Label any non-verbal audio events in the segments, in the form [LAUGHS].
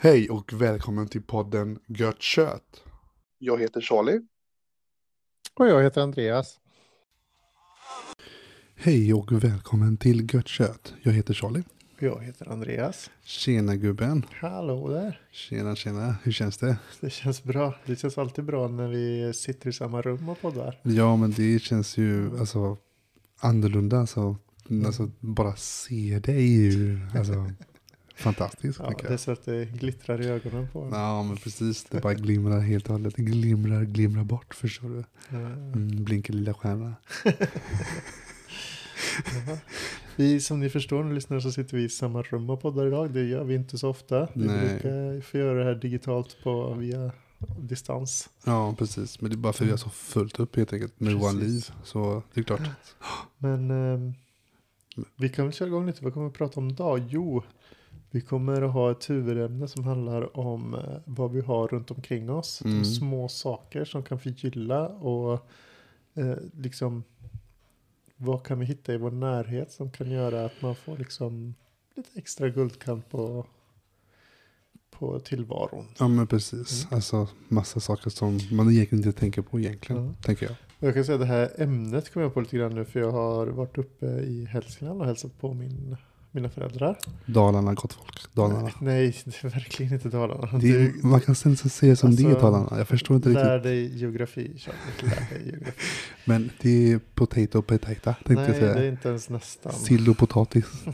Hej och välkommen till podden Gött Kött. Jag heter Charlie. Och jag heter Andreas. Hej och välkommen till Gött Kött. Jag heter Charlie. Jag heter Andreas. Tjena gubben. Hallå där. Tjena tjena. Hur känns det? Det känns bra. Det känns alltid bra när vi sitter i samma rum och poddar. Ja men det känns ju alltså annorlunda. Alltså, alltså bara se dig är ju alltså, [LAUGHS] fantastiskt. Ja, det är så att det glittrar i ögonen på en. Ja men precis. Det bara glimrar helt och hållet. Det glimrar, glimrar bort förstår du. Mm, blinkar lilla stjärna. [LAUGHS] Vi, som ni förstår nu lyssnare så sitter vi i samma rum och poddar idag. Det gör vi inte så ofta. Vi Nej. brukar få göra det här digitalt på via distans. Ja precis. Men det är bara för att vi har så fullt upp helt enkelt med våra liv. Så det är klart. Men ehm, vi kan väl köra igång lite. Vad kommer vi prata om idag? Jo, vi kommer att ha ett huvudämne som handlar om eh, vad vi har runt omkring oss. Mm. Små saker som kan förgylla och eh, liksom vad kan vi hitta i vår närhet som kan göra att man får liksom lite extra guldkant på, på tillvaron. Ja men precis. Mm. Alltså massa saker som man egentligen inte tänker på egentligen. Ja. Tänker jag. Jag kan säga att det här ämnet kommer jag på lite grann nu för jag har varit uppe i Hälsingland och hälsat på min, mina föräldrar. Dalarna gott folk. Dalarna. Nej, det är verkligen inte Dalarna. Det Du man kan sen det som det är Alltså, Dalarna. Jag förstår inte lär riktigt. dig geografi, Charlie. Lär dig geografi. Men det är potato potato tänkte Nej, jag det är säga. inte ens nästan. Sill och potatis. [LAUGHS]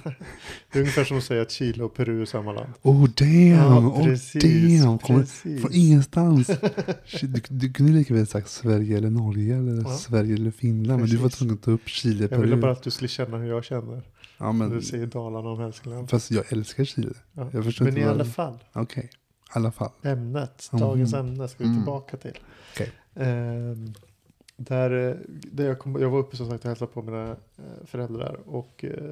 Det är ungefär som att säga att Chile och Peru är samma land. Oh damn! Ja, oh precis, damn! Kommer precis. från ingenstans. [LAUGHS] Du, du kunde lika väl sagt Sverige eller Norge eller Ja. Sverige eller Finland. Men du var Precis. tvungen att ta upp Chile, Jag ville Peru. bara att du skulle känna hur jag känner. Ja, men, du säger Dalarna och Hälsingland. fast jag älskar Chile. Ja. Jag förstår Men i alla fall, Okej, i alla fall. ämnet, Mhm. dagens ämne ska vi Mm. tillbaka till. Okej. Ehm, där, eh, där jag, kom, jag var uppe som sagt och hälsade på mina eh, föräldrar och eh,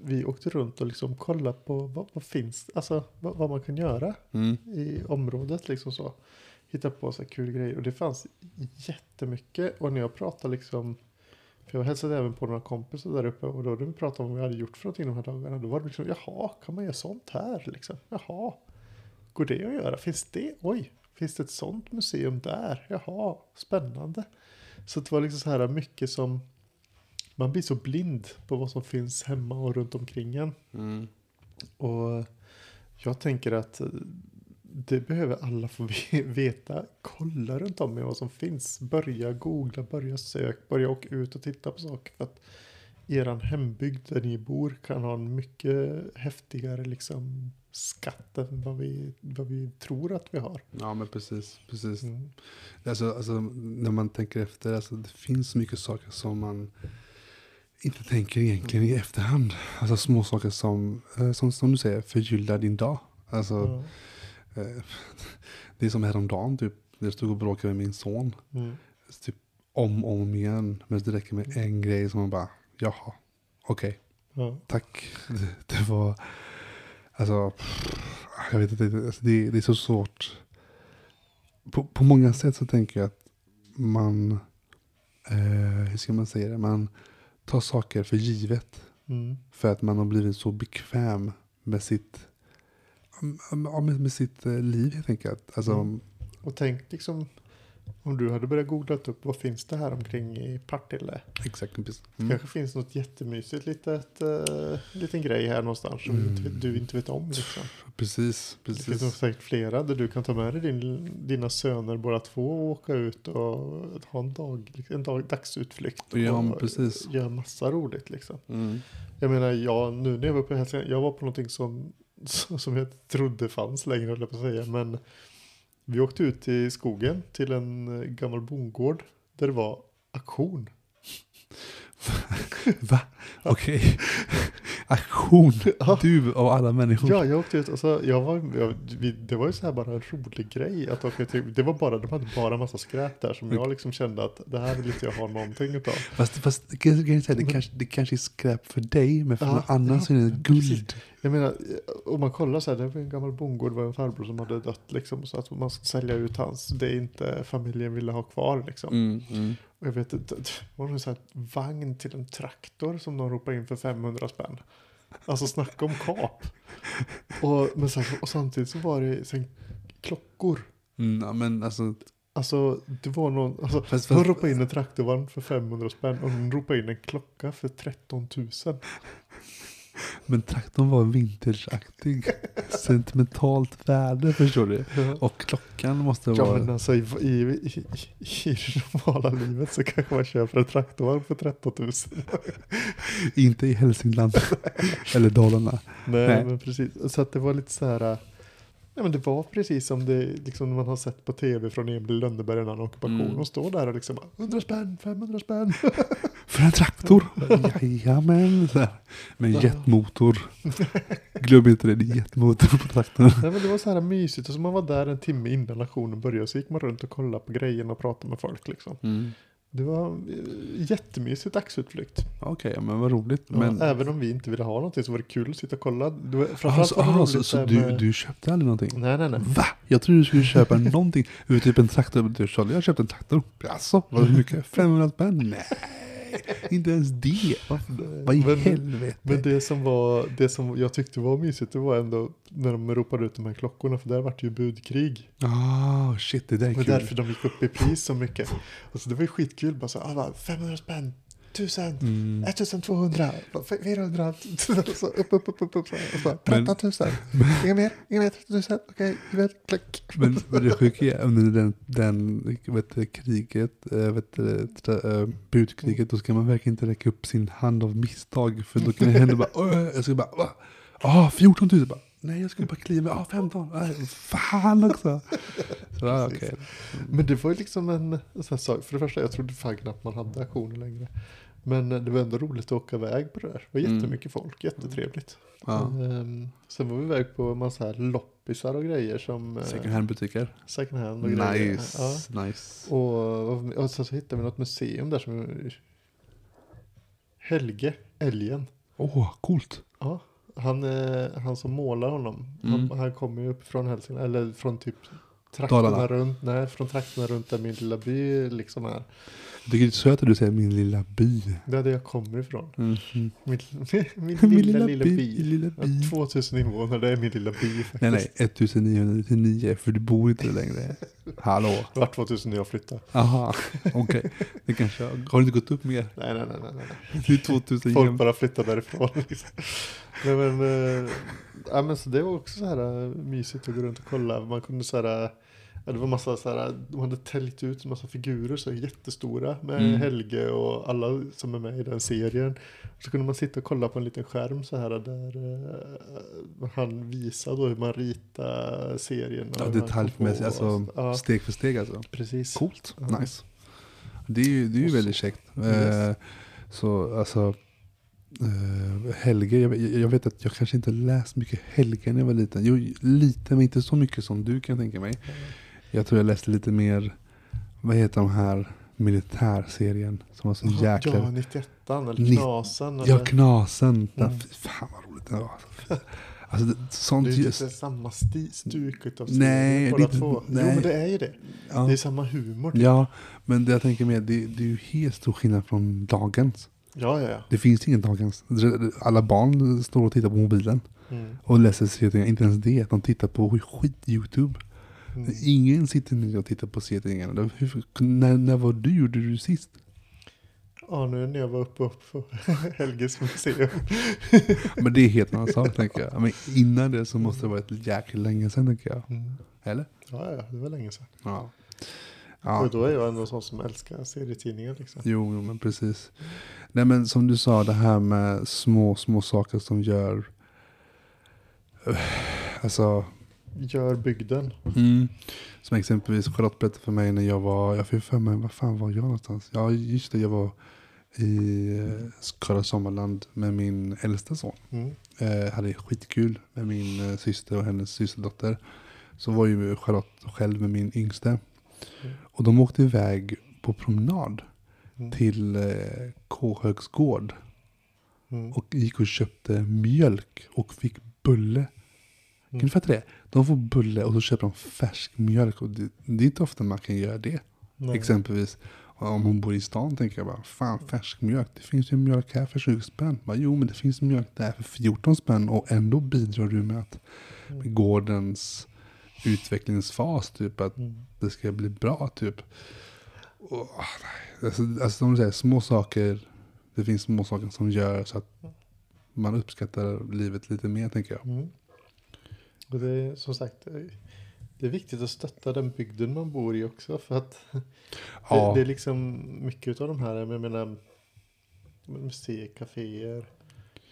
vi åkte runt och liksom kollade på vad, vad finns, alltså vad, vad man kan göra Mm. i området liksom så. Hitta på så kul grejer och det fanns jättemycket och när jag pratade liksom för jag hälsade även på några kompisar där uppe och då när vi pratade om vad vi hade gjort för någonting de här dagarna. Då var det liksom jaha kan man göra sånt här liksom? Jaha går det att göra? Finns det oj finns det ett sånt museum där? Jaha spännande. Så det var liksom så här mycket som man blir så blind på vad som finns hemma och runt omkring en. Mm. och jag tänker att det behöver alla få ve- veta. Kolla runt om med vad som finns. Börja googla, börja sök, börja åka ut och titta på saker. För att eran hembygd där ni bor kan ha en mycket häftigare liksom skatt än vad vi, vad vi tror att vi har. Ja men precis, precis. Mm. Alltså, alltså, när man tänker efter, alltså, det finns så mycket saker som man inte tänker egentligen i efterhand. Alltså små saker som, eh, som, som du säger, förgyllar din dag. Alltså, Ja. Eh, [LAUGHS] det är som häromdagen, typ, jag stod och bråkade med min son. Mm. Typ om och om igen. Men det räcker med en grej som man bara, jaha, okej, Ja. tack. Det, [LAUGHS] det var, alltså, jag vet inte, alltså, det, det är så svårt. På, på många sätt så tänker jag att man, eh, hur ska man säga det, man tar saker för givet. Mm. För att man har blivit så bekväm med sitt, med, sitt eh, liv helt enkelt. Alltså, Mm. Och tänk liksom om du hade börjat googla upp vad finns det här omkring i Partille. exakt. precis. Det Mm. kanske finns något jättemysigt litet, uh, liten grej här någonstans som Mm. du, inte, du inte vet om. Liksom. Precis, Det finns nog precis. säkert flera där du kan ta med dig din, dina söner båda två och åka ut och ha en, dag, en dag, dagsutflykt. Och Ja, precis. göra massa roligt liksom. Mm. Jag menar, jag, nu när jag var på Hälsingland, jag var på någonting som, [LAUGHS] som jag trodde fanns längre, höll jag på att säga. Men vi åkte ut i skogen till en eh, gammal bondgård där det var auktion. [LAUGHS] Va? Okej. [LAUGHS] Aktion. Ja. Du och alla människor. Ja, jag åkte ut och så, jag var, jag, vi, det var ju så här bara en rolig grej att åka till, det var bara, de hade bara massa skräp där som jag liksom kände att det här vill inte jag ha någonting utav. Fast, fast kan jag säga, det, kanske, det kanske är skräp för dig, men för någon annan så är det precis. Jag menar, om man kollar så här, det var en gammal bondgård, det var en farbror som hade dött liksom. Så att man ska sälja ut hans, det är inte familjen ville ha kvar liksom. Mm, mm. Och jag vet inte, det var en sån här vagn till en traktor som de ropade in för 500 spänn. Alltså snacka om kap. Och, men sen, och samtidigt så var det sen klockor. Mm, men alltså, Alltså det var någon, alltså, Fast- de ropade in en traktorvagn för 500 spänn och de ropade in en klocka för 13 000. Men traktorn var vintageaktig. Sentimentalt värde, förstår du? Och klockan måste Ja vara... men alltså i, i, i, i normala livet så kanske man köper en traktorvagn för 13 000. Inte i Hälsingland. eller Dalarna. Nej, Nej. men precis. Så att det var lite så här. Ja, men det var precis som det liksom man har sett på tv från Emil Lönneberg en annan ockupation. Mm. Och står där och liksom 100 spänn, 500 spänn. För en traktor? Jajamän. så här. Med en jetmotor. Glöm inte det, det är jetmotor på traktorn. Nej, men det var så här mysigt. Och så man var där en timme innan aktionen började. Så gick man runt och kollade på grejerna och pratade med folk liksom. Mm. Det var eh, jättemysigt dagsutflykt. Okej, men vad roligt. Ja, Men, Även om vi inte ville ha någonting så var det kul att sitta och kolla. Det var, framförallt alltså, var det roligt så, du, med- du köpte aldrig någonting? Nej, nej, nej. Va? Jag trodde du skulle köpa någonting. Typ en traktor. Jag köpte en traktor. Alltså, vad mycket? [LAUGHS] 500 spänn? Nej, [LAUGHS] inte ens det. Vad i Men- helvete? Men det som, var, det som jag tyckte var mysigt det var ändå när de ropade ut de här klockorna för där vart det ju budkrig. Ah, shit, det där är Det var kul. därför de gick upp i pris så mycket. Och så det var ju skitkul bara så ah, va, 500 spänn, 1000, Mm. 1200, 400, [LAUGHS] så upp, upp, upp, upp, upp så här. och så bara, Men- 13 000, inga mer, inga mer, 13 000, okej, okay, vet, klick. Men, men det sjuka är under den, den vet, kriget, äh, vet, äh, budkriget, då ska man verkligen inte räcka upp sin hand av misstag. För då kan det hända bara, "Åh, jag ska bara, va? Ah, 14 000 bara. Nej, jag skulle bara kliva, ah, 15, nej, fan också. Så, ah, okej. Men det var ju liksom en, en sån sak, för det första jag trodde fan knappt man hade aktioner längre. Men det var ändå roligt att åka iväg på det där. Det var Mm. jättemycket folk, jättetrevligt. Ja. Ehm, sen var vi iväg på en massa här loppisar och grejer som eh, Second hand-butiker. second hand och grejer. Nice, Ja. nice. Och, och sen så hittade vi något museum där som Helge, älgen. Åh, oh, coolt. Ja, han, eh, han som målar honom. Mm. Han, han kommer ju upp från Hälsingland, eller från typ trakterna Dalarna. runt, nej, från trakterna runt där min lilla by liksom är. Jag tycker det är söt att du säger min lilla by. Det är där jag kommer ifrån. [LAUGHS] Mm. [LAUGHS] Min, min, [LAUGHS] Min lilla, lilla by. lilla Ja, by. 2000 invånare, det är min lilla by faktiskt. Nej, nej, 1999, för du bor inte där längre. Hallå. Det var 2000 när jag flyttade. Aha, okej. Det kanske, har det inte gått upp mer? Nej, nej, nej, nej. nej. Det är 2000 Folk bara flyttar därifrån. Liksom. Nej, men, ja, men så det var också så här eh, mysigt att gå runt och kolla. Man kunde så här, eh, ja, det var massa så här, de hade täljt ut en massa figurer så jättestora med Mm. Helge och alla som är med i den serien. Så kunde man sitta och kolla på en liten skärm så här där eh, han visade då hur man ritar serien. Ja, detaljmässigt, alltså Ja, steg för steg alltså. precis. Coolt, Ja. nice. Det är ju, det är ju väldigt käckt. Yes. Eh, så alltså, eh, Helge, jag, jag vet att jag kanske inte läst mycket Helge när jag var liten. Jo, lite men inte så mycket som du kan tänka mig. Jag tror jag läste lite mer, vad heter de här militärserien som var så Jaha, jäkla... Ja, 91 eller Knasen. Ja? Knasen. Mm. Fy fan vad roligt det var. Alltså det, sånt Det är ju just... inte samma sti- stuk utav Nej, båda inte- två. nej. Jo men det är ju det. Ja. Det är samma humor. typ. Ja, men det jag tänker med, det, det är ju helt stor skillnad från dagens. ja, ja. ja. Det finns ingen dagens. Alla barn står och tittar på mobilen Mm. och läser serietidningar. Inte ens det, de tittar på skit-youtube. Mm. Ingen sitter ner och tittar på. Hur- När, när var du, gjorde du sist? Ja, nu när jag var uppe på [LAUGHS] Helges museum. [LAUGHS] Men det är helt annan sak tänker jag. Men innan det så måste det vara ett jäkla länge sedan tänker jag. Mm. Eller? Ja, ja, det var länge sedan. Ja. Och Ja, då är jag ändå sån som älskar serietidningar liksom. jo, jo men precis. Nej men som du sa, det här med små, små saker som gör... [SIGHS] Alltså, Gör bygden. Mm. Som exempelvis Charlotte berättade för mig när jag var, jag fick för mig, vad fan var jag någonstans? Ja just det, jag var i eh, Skara Sommarland med min äldsta son. Mm. Eh, hade skitkul med min eh, syster och hennes systerdotter. Så var ju Charlotte själv med min yngste. Mm. Och de åkte iväg på promenad Mm. till eh, Kåhögs gård. Mm. Och gick och köpte mjölk och fick bulle. Kan du fatta det? De får bulle och så köper de färsk mjölk. Och det, det är inte ofta man kan göra det. Nej. Exempelvis om hon bor i stan tänker jag bara, fan färsk mjölk, det finns ju mjölk här för 20 spänn. Bara, jo men det finns mjölk där för 14 spänn och ändå bidrar du med att Mm. med gårdens utvecklingsfas typ att Mm. det ska bli bra typ. Och, alltså, alltså som du säger, små saker, det finns små saker som gör så att man uppskattar livet lite mer tänker jag. Mm. Och det är som sagt, det är- viktigt att stötta den bygden man bor i också. För att [LAUGHS] Ja. det, det är liksom mycket av de här, jag menar, museer, kaféer,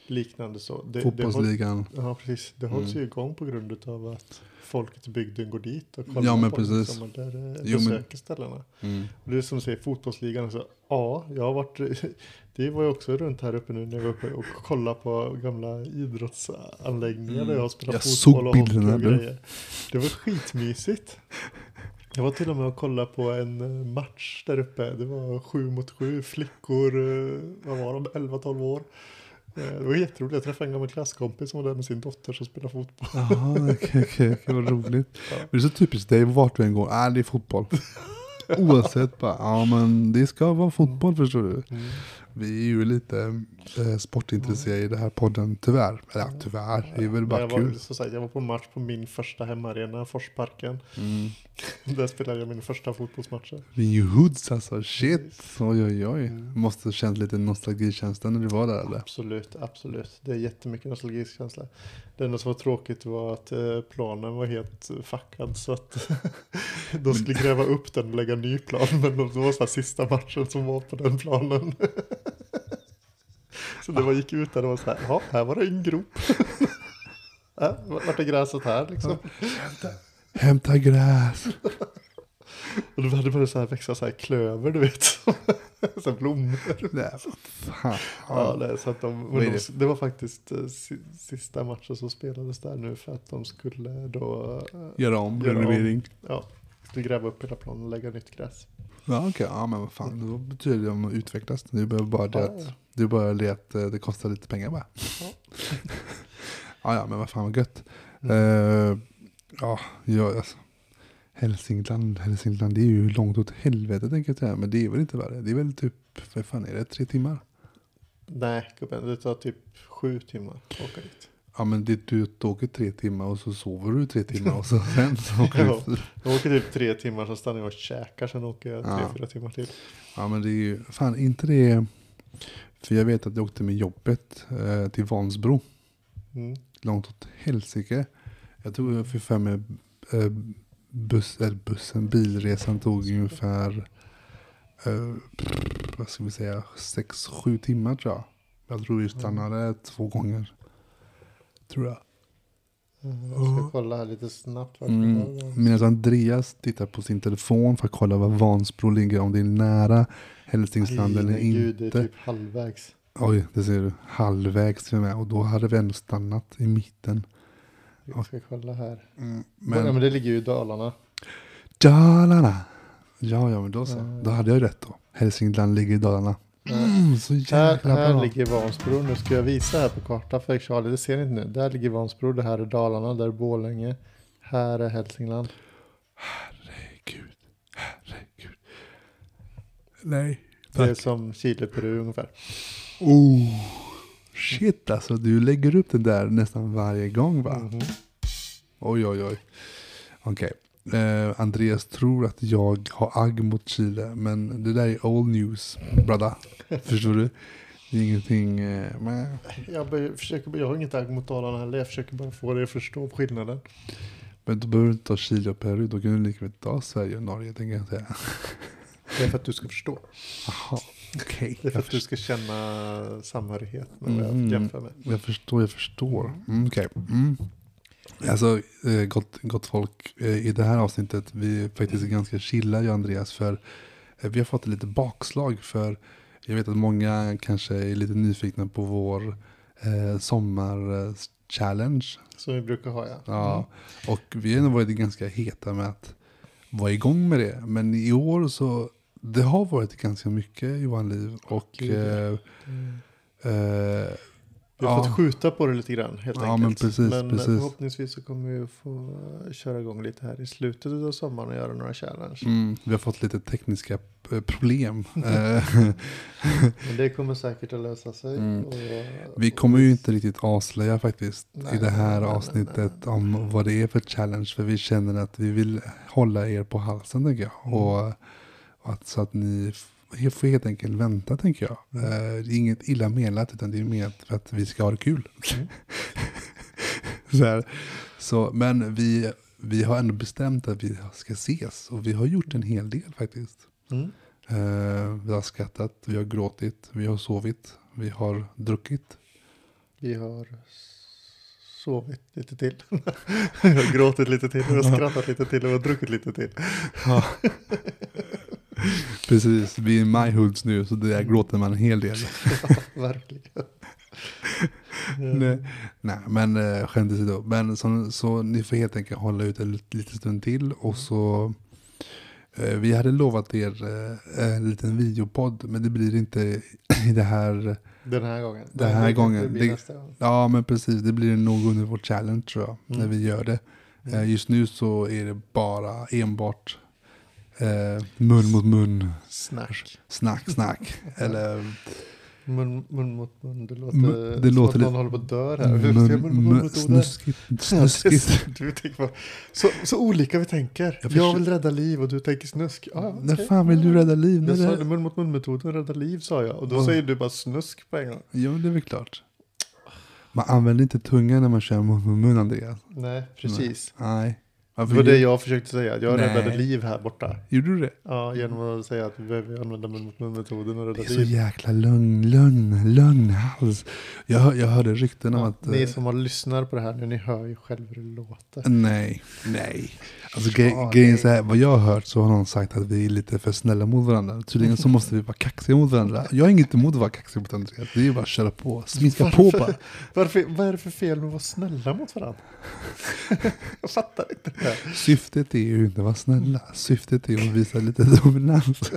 liknande så. Det, det, håll, Fotbollsligan. ja, precis. Det hålls Mm. ju igång på grund av att folket i bygden går dit och kollar Ja, men på precis. Liksom, där eh, Jo, men- besöker ställena. Mm. Och det är som du säger, fotbollsligan. Så, ja, jag har varit, [LAUGHS] det var ju också runt här uppe nu när jag var uppe och kollade på gamla idrottsanläggningar Mm. där jag spelade Jag fotboll och hockey och grejer. Det var skitmysigt. Jag var till och med och kollade på en eh, match där uppe. Det var sju mot sju flickor, eh, vad var de, 11-12 år. Eh, Det var jätteroligt. Jag träffade en gammal klasskompis som var där med sin dotter som spelar fotboll. Jaha, okej, okej, okej, vad roligt. [LAUGHS] Ja. Men det är så typiskt dig, vart du än går, äh, det är fotboll. [LAUGHS] Oavsett bara, ja men det ska vara fotboll förstår du. Vi är ju lite eh, sportintresserade i den här podden, tyvärr. Eller ja, tyvärr, det är väl bara jag var, kul. så sagt, jag var på match på min första hemmaarena, Forsparken. Mm. [LAUGHS] Där spelade jag min första fotbollsmatcher. Vi är ju hoods alltså, shit. Oj oj oj. Mm. Måste känt lite nostalgikänsla när du var där eller? Absolut, absolut. Det är jättemycket nostalgikänsla. Det enda som var tråkigt var att eh, planen var helt fuckad så att [LAUGHS] de skulle gräva upp den och lägga en ny plan. Men det var så sista matchen som var på den planen. [LAUGHS] Så det var gick ut där och var så här, ja, här var det en grop. [LAUGHS] Ja, vart är gräset här liksom? Hämta gräs. Och då hade börjat så här växa så här klöver, du vet. [LAUGHS] så här blommor. Nej, fan. Ja, det, så att de, det? de, det var faktiskt eh, si, sista matchen som spelades där nu för att de skulle då eh, Göra om, Göra om. renovering. ja, skulle gräva upp hela planen och lägga nytt gräs. Ja okej, ja men vad fan, då betyder det om att utvecklas. Det är bara, bara det att, det bara det att det kostar lite pengar bara. Ja. [LAUGHS] ja ja, men vad fan vad gött. Mm. Eh, ja, jag, alltså. Hälsingland, Hälsingland, det är ju långt åt helvete tänker jag säga. Men det är väl inte värre. Det är väl typ, vad fan är det, tre timmar? Nej, gubben, det tar typ sju timmar att åka dit. Ja men det, du åker tre timmar och så sover du tre timmar och så [LAUGHS] sen så åker Ja. du. Jag åker typ tre timmar, så stannar jag och käkar, sen åker jag tre, Ja. fyra timmar till. Ja men det är ju, fan inte det. För jag vet att jag åkte med jobbet eh, till Vansbro. Mm. långt åt helsike. Jag tror jag fick för mig eh, buss, eller bussen, bilresan tog ungefär, eh, vad ska vi säga, sex sju timmar tror jag. Jag tror vi stannade två gånger. Tror jag. Mm, Jag ska kolla här lite snabbt. Mm. Medan Andreas tittar på sin telefon för att kolla var Vansbro ligger, om det är nära Hälsingland eller gud, det är inte. typ halvvägs. Oj, det ser du. Halvvägs till och med. Och då hade vi ändå stannat i mitten. Jag ska kolla här. Mm, Men, ja, men det ligger ju i Dalarna. Dalarna. Ja, ja, men då så. Då hade jag ju rätt då. Hälsingland ligger i Dalarna. Mm. Mm, så Här, jäkla här bra. ligger Vansbro. Nu ska jag visa här på kartan för Charlie. Det ser ni inte nu. Där ligger Vansbro. Det här är Dalarna. Där är Borlänge. Här är Hälsingland. Herregud. Herregud. Nej. Det är Tack. som Chile, Peru ungefär. Oh. Shit alltså, du lägger upp det där nästan varje gång va? Mhm. Oj, oj, oj. Okej. Eh, Andreas tror att jag har agg mot Chile, men det där är old news, brother. [LAUGHS] Förstår du? Det är ingenting... Eh, men, Jag, bör- försöker, jag har inget agg mot Dalarna heller. Jag försöker bara få dig att förstå skillnaden. men då behöver du inte ta Chile och Peru, då kan du lika väl ta Sverige och Norge, tänker jag säga. [LAUGHS] Det är för att du ska förstå. Jaha, okej. Det är för att du ska känna samhörighet med vad jag Mm. jämför med. jag förstår, jag förstår. Mm, okej. Mm. Alltså, eh, gott, gott folk, eh, i det här avsnittet, vi är faktiskt ganska chilla, jag och Andreas, för eh, vi har fått lite bakslag. För jag vet att många kanske är lite nyfikna på vår eh, sommar-challenge. Som vi brukar ha ja. Ja, och vi har nog varit ganska heta med att vara igång med det. Men i år så, det har varit ganska mycket i våra liv. Och eh, Mm. eh, Vi har Ja. fått skjuta på det lite grann helt Ja, enkelt. men precis, men precis. förhoppningsvis så kommer vi få köra igång lite här i slutet av sommaren och göra några challenge. Mm, vi har fått lite tekniska eh, problem. [LAUGHS] Eh, Men det kommer säkert att lösa sig. Mm. Och, vi kommer ju inte riktigt avslöja faktiskt Nej, i det här nej, avsnittet nej. om vad det är för challenge. För vi känner att vi vill hålla er på halsen tänker jag. Mm. Och, och att, så att ni f- får helt enkelt vänta tänker jag. Mm. Det är inget illa menat utan det är mer för att vi ska ha det kul. Mm. [LAUGHS] så här. Så, men vi, vi har ändå bestämt att vi ska ses och vi har gjort en hel del faktiskt. Mm. Eh, vi har skrattat, vi har gråtit, vi har sovit, vi har druckit. Vi har sovit lite till. [LAUGHS] vi har gråtit lite till, vi har skrattat lite till och vi har druckit lite till. Ja. [LAUGHS] Precis, vi är i Majhults nu så där gråter man en hel del. [LAUGHS] Ja, verkligen. [LAUGHS] Nej, nej men äh, skämt åsido. Men så, så ni får helt enkelt hålla ut en lit- liten stund till och så eh, vi hade lovat er eh, en liten videopodd men det blir inte i det här. Den här gången. Den här det- gången. Det gång. Ja men precis, det blir nog under vår challenge tror jag. Mm. När vi gör det. Mm. Eh, just nu så är det bara enbart eh, mun mot mun, Snack. snack snack. [LAUGHS] Eller Mun, mun mot mun. Det låter, Mun- det som låter att någon håller på att dö här. Hur mun, mun, mun, snuskigt. snuskigt. [LAUGHS] Du tänker så, så olika vi tänker. Jag Jag, vill rädda liv och du tänker snusk. Ah, När okej. fan vill du rädda liv? När Jag sa det... mun mot mun-metoden rädda liv sa jag. Och då Vad? säger du bara snusk på en gång. Jo, det är väl klart. Man använder inte tungan när man kör mun mot mun, Andreas. Nej, precis. Nej. Det Varför var det jag försökte säga. Jag Nej. räddade liv här borta. Gjorde du det? Ja, genom att säga att vi behöver använda mun mot mun-metoden och Det rädda är så liv. jäkla lögn, lögn, lögnhals. Jag, jag hörde rykten om Ja, att... ni eh, som har lyssnat på det här nu, ni hör ju själva hur det låter. Nej, nej. Alltså gre grejen är här, vad jag har hört så har någon sagt att vi är lite för snälla mot varandra. Tydligen så måste vi vara kaxiga mot varandra. Jag har inget emot att vara kaxig mot Andreas. Det är bara att köra på, sminka på bara. Varför, vad är det för fel med att vara snälla mot varandra? [LAUGHS] jag fattar inte det här. Syftet är ju inte att vara snälla. Syftet är att visa lite dominans. [LAUGHS]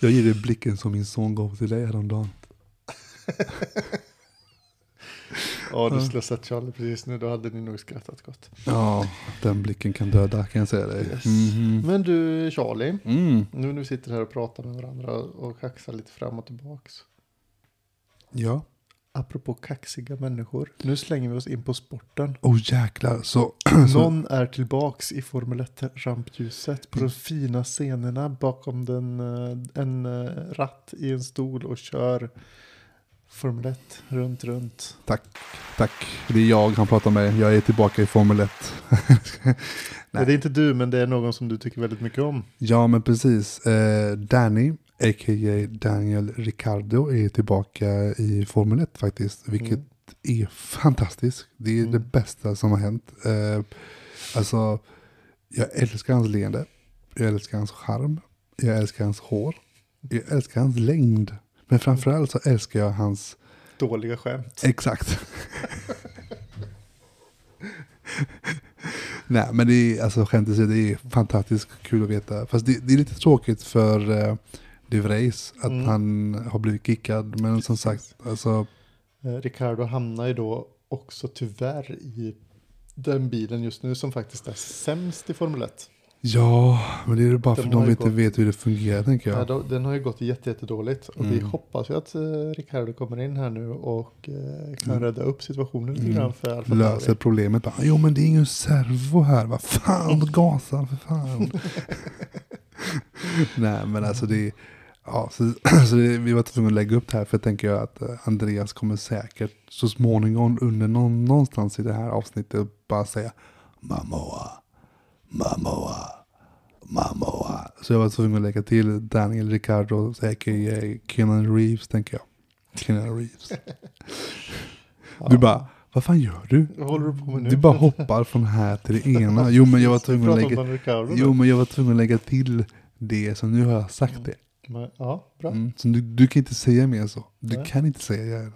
Jag ger dig blicken som min son gav till dig häromdagen. Ja, du skulle ha sett Charlie precis nu, då hade ni nog skrattat gott. Ja, den blicken kan döda kan jag säga dig. Yes. Mhm. Men du Charlie, Mm. nu när vi sitter här och pratar med varandra och kaxar lite fram och tillbaks. Ja. Apropå kaxiga människor, nu slänger vi oss in på sporten. Oh jäklar. [CLEARS THROAT] Så, Någon är tillbaks i Formel 1-rampljuset på de fina scenerna bakom den, eh, en eh, ratt i en stol och kör Formel 1 runt, runt. tack, tack. Det är jag han pratar med. Jag är tillbaka i Formel 1. [LAUGHS] Nej. Det är inte du, men det är någon som du tycker väldigt mycket om. Ja, men precis. Eh, Danny, a.k.a. Daniel Ricardo, är tillbaka i Formel 1 faktiskt. Vilket Mm. är fantastiskt. Det är det Mm. bästa som har hänt. Eh, alltså, jag älskar hans leende. Jag älskar hans charm. Jag älskar hans hår. Jag älskar hans längd. Men framförallt så älskar jag hans... Dåliga skämt. Exakt. Nej, men det är alltså skämt åsido, det är fantastiskt kul att veta. Fast det, det är lite tråkigt för uh, De Vries att Mm. han har blivit kickad. Men som sagt, alltså, Eh, Ricardo hamnar ju då också tyvärr i den bilen just nu som faktiskt är sämst i Formel 1. Ja, men det är bara för Den att de inte gått- vet hur det fungerar tänker Ja. jag. då- Den har ju gått jätte, jättedåligt och vi Mm. hoppas ju att eh, Ricardo kommer in här nu och eh, kan Mm. rädda upp situationen lite Mm. grann för Alfa Löser problemet. Bara, jo, men det är ingen servo här. Vad fan, gasa för fan. [LAUGHS] Nej, men alltså det Ja, så, [CLEARS THROAT] så det, vi var tvungna att lägga upp det här för jag tänker att eh, Andreas kommer säkert så småningom under någon, någonstans i det här avsnittet bara säga Mamoa, Mamoa, Mamoa. Så jag var tvungen att lägga till Daniel Ricardo, a.k.a. Keanu Reeves tänker jag. Keanu Reeves. Ja. [LAUGHS] Du bara, vad fan gör du? Vad håller du på med nu? Du bara hoppar från här till det ena. Jo men jag var [LAUGHS] tvungen att lägga, Ricardo jo, men jag var tvungen att lägga till det så nu har jag sagt det. Men, Ja, bra. Mm. Så du, du kan inte säga mer så. Du Nej. kan inte säga.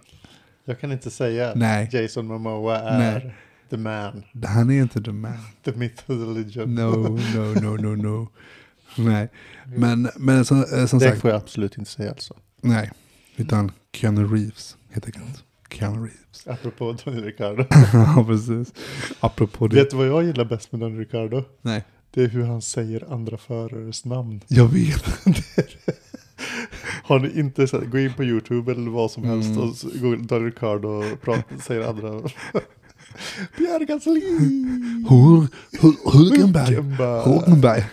Jag kan inte säga Nej. Jason Momoa är Nej. The man, Han är inte the man. [LAUGHS] the myth, the legend. No, no, no, no, no. [LAUGHS] Nej, men, men som, eh, som det sagt, får jag absolut inte säga alltså. nej. Utan Keanu Reeves helt enkelt. Keanu Reeves. [LAUGHS] Apropå Daniel Ricciardo. ja, precis. Apropå det. Vet du vad jag gillar bäst med Daniel Ricciardo? Nej, Det är hur han säger andra förares namn. jag vet. Har ni inte sett, gå in på YouTube eller vad som helst Mm. och så- googla Daniel Ricciardo och prata, säger andra. Pierre Gasly! Hur, hur, Hulkenberg. Hulkenberg.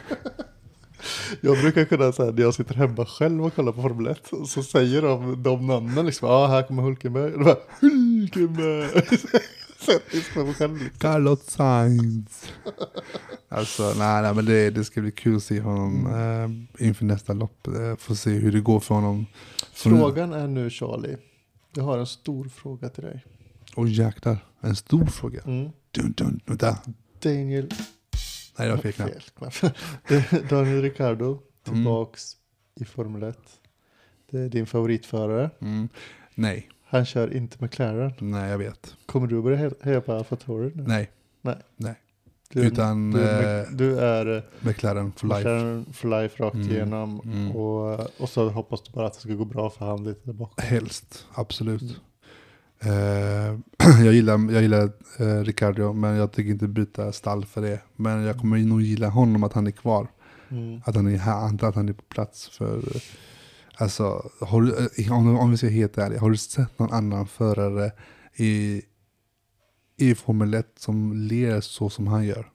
Jag brukar kunna säga när jag sitter hemma själv och kollar på Formel 1 så säger de de namnen liksom, ja ah, här kommer Hulkenberg. Och då bara, Hulkenberg! [LAUGHS] Carlos Sainz. Alltså, nej, nej men det, det ska bli kul att se honom eh, inför nästa lopp. Eh, få se hur det går för honom. Frågan är nu Charlie, jag har en stor fråga till dig. Och jäklar, en stor fråga. Mm. Dun, dun, vänta. Daniel Nej, det var fel. [LAUGHS] Daniel Ricciardo Mm. tillbaks i Formel 1. Det är din favoritförare. Mm. Nej, Han kör inte McLaren. nej jag vet. Kommer du börja he- heja på Alfa Tauri nu? Nej, Du, utan, du, är eh, du är eh, McLaren for life. McLaren for life rakt Mm, igenom. mm. Och, och så hoppas du bara att det ska gå bra för han lite där bakom. Helst, absolut. Mm. Eh, [CLEARS THROAT] jag gillar, jag gillar eh, Ricardo, men jag tycker inte byta stall för det. Men jag kommer nog gilla honom att han är kvar. Mm. Att han är här, att han är på plats. För, alltså, har du, eh, om, om vi ska helt ärliga, har du sett någon annan förare i, i Formel 1 som ler så som han gör?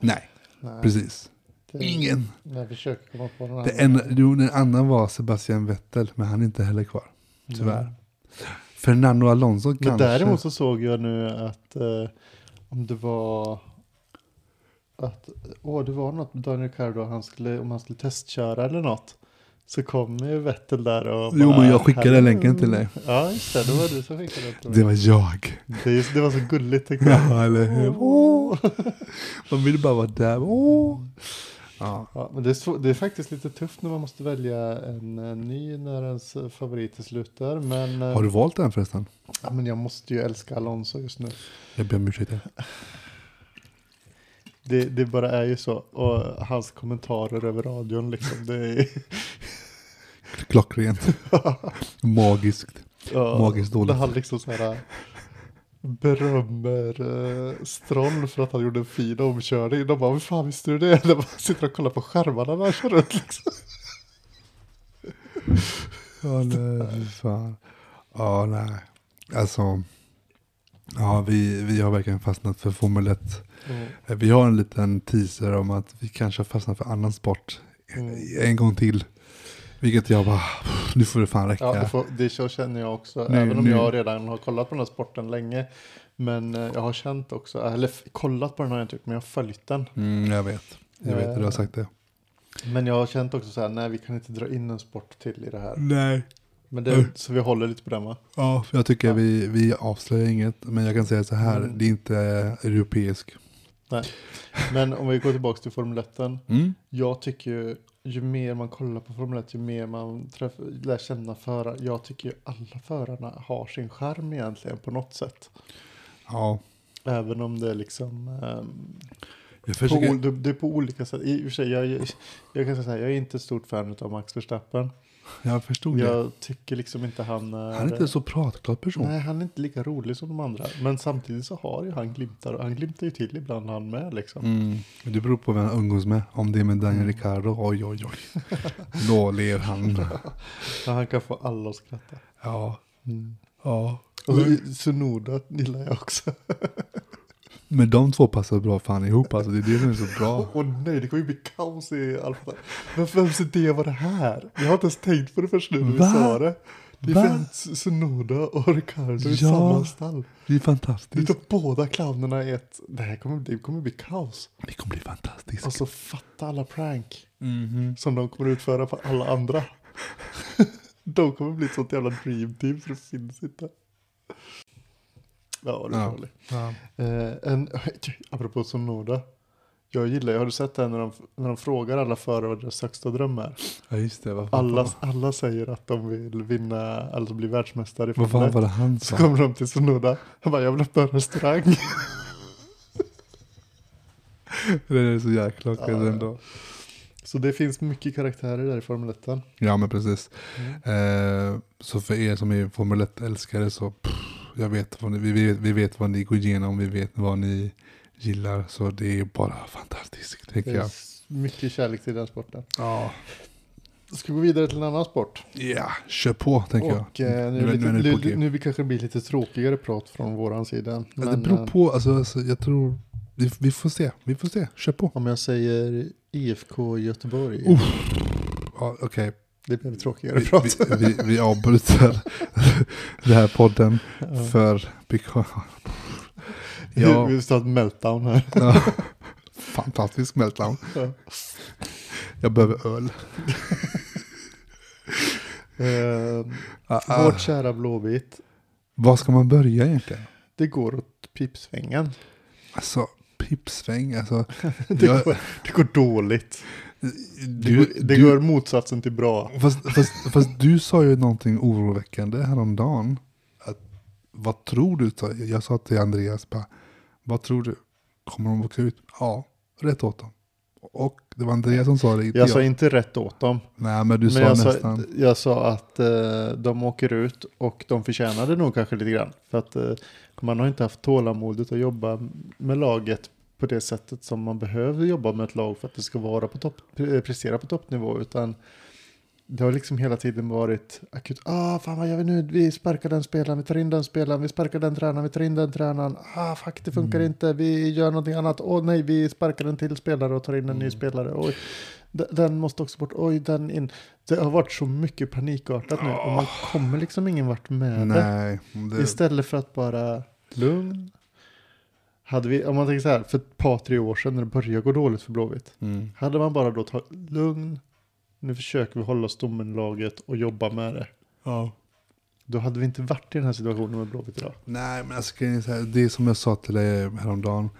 Nej, Nej, precis. det- Ingen. Jag försöker komma på någon Det annan. en, jo, den andra var Sebastian Vettel, men han är inte heller kvar. tyvärr. Mm. Fernando Alonso Men kanske. däremot så såg jag nu att eh, om det var att åh, det var något med Daniel Ricciardo han skulle, om han skulle testköra eller något. Så kom ju Vettel där och Jo, bara, men jag skickade "Hello." länken till dig. Ja, just det. Det var du som skickade den till mig. Det var jag. Det, det var så gulligt tyckte jag. Ja, eller hur? Åh. Man vill bara vara där. Åh. Ja. Ja, men det är, det är faktiskt lite tufft när man måste välja en, eh, ny när ens favorit slutar. Men, eh, Har du valt den förresten? ja, men jag måste ju älska Alonso just nu. Jag ber om ursäkt. [LAUGHS] Det, det bara är ju så. Och hans kommentarer över radion liksom. Det är, [LAUGHS] Klockrent. [LAUGHS] Magiskt. ja, Magiskt dåligt. Där han liksom så här berömmer uh, Stroll för att han gjorde en fin omkörning. De bara, hur fan visste du det? De bara sitter och kollar på skärmarna när han kör runt liksom. Ja, nej, fy fan. Ja, nej. Alltså. Ja, vi, vi har verkligen fastnat för Formel 1. Mm. Eh, Vi har en liten teaser om att vi kanske har fastnat för annan sport Mm. en gång till. Vilket jag bara, nu får det fan räcka. Ja, det, får, det så känner jag också. Nu- även om nu- jag redan har kollat på den här sporten länge. Men eh, jag har känt också, eller kollat på den har jag inte gjort, men jag har följt den. Mm, jag vet. Jag vet, du har sagt det. Men jag har känt också så här, nej vi kan inte dra in en sport till i det här. Nej. Men det, Mm. så vi håller lite på den va? Ja, för jag tycker Ja. vi, vi avslöjar inget. Men jag kan säga så här, Mm. det är inte europeisk. Men om vi går tillbaka till Formel 1. Mm. Jag tycker ju, ju mer man kollar på Formel 1, ju mer man träffar, lär känna förare. Jag tycker ju alla förarna har sin charm egentligen på något sätt. Ja, Även om det är liksom... jag på, försöker. det, det är på olika sätt. I och för sig, jag, jag, jag kan säga så här, jag är inte ett stort fan av Max Verstappen. Jag förstod det. Jag tycker liksom inte han är... Han är inte en så pratglad person. Nej, han är inte lika rolig som de andra. Men samtidigt så har ju han glimtar. och Han glimtar ju till ibland han med liksom. Mm. Det beror på vem han umgås med. Om det är med Daniel Mm. Ricciardo, oj oj oj. [LAUGHS] Då ler han. Men han kan få alla att skratta. Ja, Mm. ja. Och så, Sunoda gillar jag också. [LAUGHS] Men de två passar bra fan ihop alltså. Det är det som är så bra. [LAUGHS] Åh nej, det kommer ju bli kaos i Alfa. Men vems idé var det här? Jag har inte ens tänkt på det först nu när vi sa det. Det Va? finns Sunoda och Ricardo i Ja. samma stall. Det är Det fantastiskt. är båda clownerna i ett. Det här kommer, det kommer bli kaos. Det kommer bli fantastiskt. Och så fatta alla prank Mhm. som de kommer utföra på alla andra. [LAUGHS] de kommer bli ett sånt jävla dream team för det finns inte. Ja, det är farligt. Ja. Eh, en, [LAUGHS] apropå Sonoda. Jag gillar, har du sett det här när de, när de frågar alla förare vad deras högsta dröm är? ja, just det. Alla, alla säger att de vill vinna, alltså bli världsmästare i vad fan 1. var det han Så sa? kommer de till Sonoda. Han bara, jag vill öppna en restaurang. [LAUGHS] Det är så jäkla ja. ändå. Så det finns mycket karaktärer där i Formel 1. Ja, men precis. Mm. Eh, så för er som är Formel 1-älskare så, pff, jag vet vad ni, vi, vet, vi vet vad ni går igenom, vi vet vad ni gillar. Så det är bara fantastiskt, Det tycker är jag. mycket kärlek till den sporten. Ja, Ska vi gå vidare till en annan sport? ja kör på, tänker Och jag. eh, nu, Nu- lite, nu nu, nu, vi kanske blir lite tråkigare prat från våran sida. Ja, det Men, beror eh, på, alltså, alltså jag tror, vi, vi får se, vi får se, kör på. Om jag säger IFK Göteborg. Uff. Ja, Okej, Det blev tråkigare vi, prat. vi, vi, vi avbryter [LAUGHS] den här podden Ja. för... [LAUGHS] Ja. Vi ska ha ett meltdown här. Ja. [LAUGHS] Fantastisk meltdown. Ja. Jag behöver öl. Ah, ah. vårt kära Blåvitt. Var ska man börja egentligen? Det går åt pipsvängen. Alltså, pipsväng, alltså. Det, Jag- går, det går dåligt. Det, Du, går, det du, går motsatsen till bra. fast, fast, fast du sa ju någonting oroväckande häromdagen. Att, vad tror du? sa- Jag sa till Andreas bara, vad tror du? Kommer de åka ut? Ja, rätt åt dem. Och det var Andreas som sa det, inte Jag jag. sa inte rätt åt dem. Nej, men du sa Men jag sa, nästan. jag sa att eh, de åker ut och de förtjänade nog kanske lite grann. För att eh, man har inte haft tålamodet att jobba med laget på det sättet som man behöver jobba med ett lag för att det ska vara på topp, pre- prestera på toppnivå. Utan det har liksom hela tiden varit akut. Ah, fan vad gör vi nu? Vi sparkar den spelaren, vi tar in den spelaren, vi sparkar den tränaren, vi tar in den tränaren. Ah, fuck, det funkar Mm. inte. Vi gör någonting annat. Åh nej, vi sparkar en till spelare och tar in en ny Mm. spelare. Oj, den måste också bort. Oj, den in. Det har varit så mycket panikartat nu och man kommer liksom ingen vart med. Nej, det, Istället för att bara lugn. Hade vi, om man tänker så här, för ett par, tre år sedan när det började gå dåligt för Blåvitt. mm. Hade man bara då tagit lugn. Nu försöker vi hålla stommen i laget och jobba med det. ja. Då hade vi inte varit i den här situationen med Blåvitt idag. Nej, men alltså, det är som jag sa till dig häromdagen.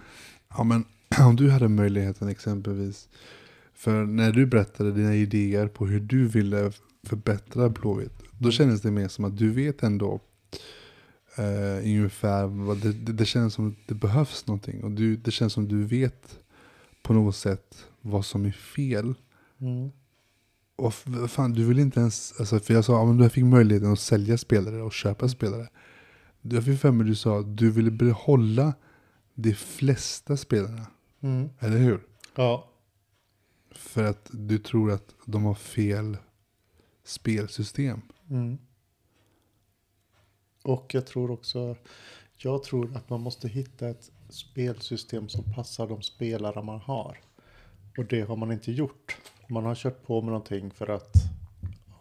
Ja, men [CLEARS THROAT] om du hade möjligheten exempelvis. För när du berättade dina idéer på hur du ville förbättra Blåvitt. Då kändes det mer som att du vet ändå eh, ungefär det, det, det känns som att det behövs någonting. Och du, det känns som att du vet på något sätt vad som är fel. Mm. Och fan, du vill inte ens, alltså, för jag sa, ja, men du fick möjligheten att sälja spelare och köpa spelare. Jag fick för mig du sa att du ville behålla de flesta spelarna, Mm. eller hur? Ja. För att du tror att de har fel spelsystem. Mm. Och jag tror också, jag tror att man måste hitta ett spelsystem som passar de spelare man har. Och det har man inte gjort. Man har kört på med någonting för att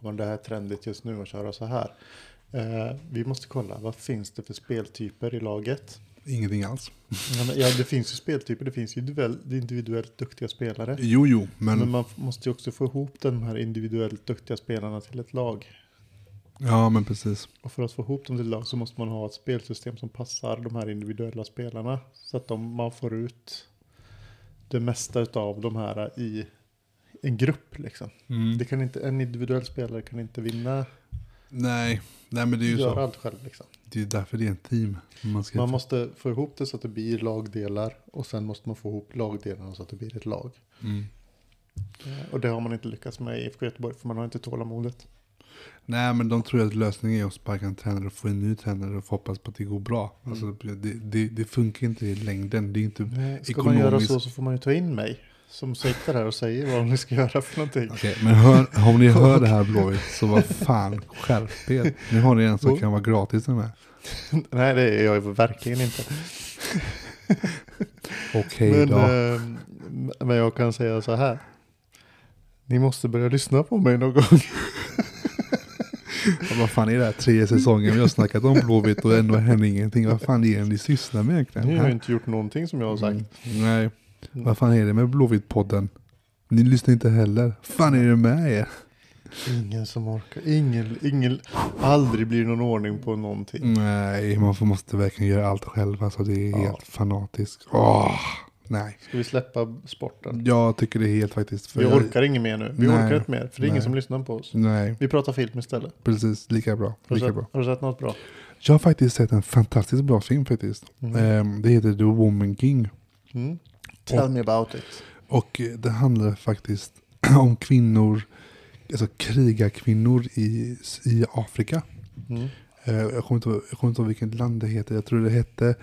men det här är trendigt just nu att köra så här. Eh, vi måste kolla, vad finns det för speltyper i laget? Ingenting alls. Ja, det finns ju speltyper, det finns ju individuellt, duktiga spelare. Jo, jo, men, Men man måste ju också få ihop de här individuellt duktiga spelarna till ett lag. Ja, men precis. Och för att få ihop dem till lag så måste man ha ett spelsystem som passar de här individuella spelarna. Så att de, man får ut det mesta av de här i en grupp liksom. Mm. Det kan inte, en individuell spelare kan inte vinna, Nej, nej, men det är ju göra så. allt själv liksom. Det är därför det är en team. Man Man måste få ihop det så att det blir lagdelar och sen måste man få ihop lagdelarna så att det blir ett lag. mm. Eh, Och det har man inte lyckats med i IFK Göteborg för man har inte tålamodet. Nej, men de tror att lösningen är att sparka en tränare och få en ny tränare och få hoppas på att det går bra. Mm. Alltså, det, det, det funkar inte i längden. Det är inte... Nej, Ska man göra Ekonomiskt- så så får man ju ta in mig som sitter här och säger vad ni ska göra för någonting. Okej, men hör, om ni hör det här [LAUGHS] Blåvitt så vad fan, skärp er. Nu har ni en som kan vara gratis med. [LAUGHS] Nej, det är jag verkligen inte. [LAUGHS] Okej men, då. eh, men jag kan säga så här. Ni måste börja lyssna på mig någon gång. Vad fan är det här? Tre säsonger vi har snackat om Blåvitt och ändå händer ingenting. Vad fan är det ni sysslar med egentligen? Ni har ju inte gjort någonting som jag har sagt. Mm, nej, vad fan är det med Blåvitt-podden? Ni lyssnar inte heller. fan är det med er? Ingen som orkar. Ingen, ingen, aldrig blir någon ordning på någonting. Nej, man måste verkligen göra allt själv. Alltså det är Ja. helt fanatiskt. Åh, nej. Ska vi släppa sporten? Jag tycker det är helt faktiskt. för Vi jag- orkar inget mer nu. Vi Nej. orkar inte mer. För det är ingen Nej. som lyssnar på oss. Nej, Vi pratar film istället. precis. Lika bra. Har Lika sett, bra. har du sett något bra? Jag har faktiskt sett en fantastiskt bra film faktiskt. Mm. Ehm, det heter The Woman King. Mm. Tell me about it. Och eh, det handlar faktiskt [CLEARS THROAT] om kvinnor, alltså krigarkvinnor i, i Afrika. Mm. Eh, jag, kommer inte, ihåg- jag kommer inte ihåg vilket land det heter. Jag tror det hette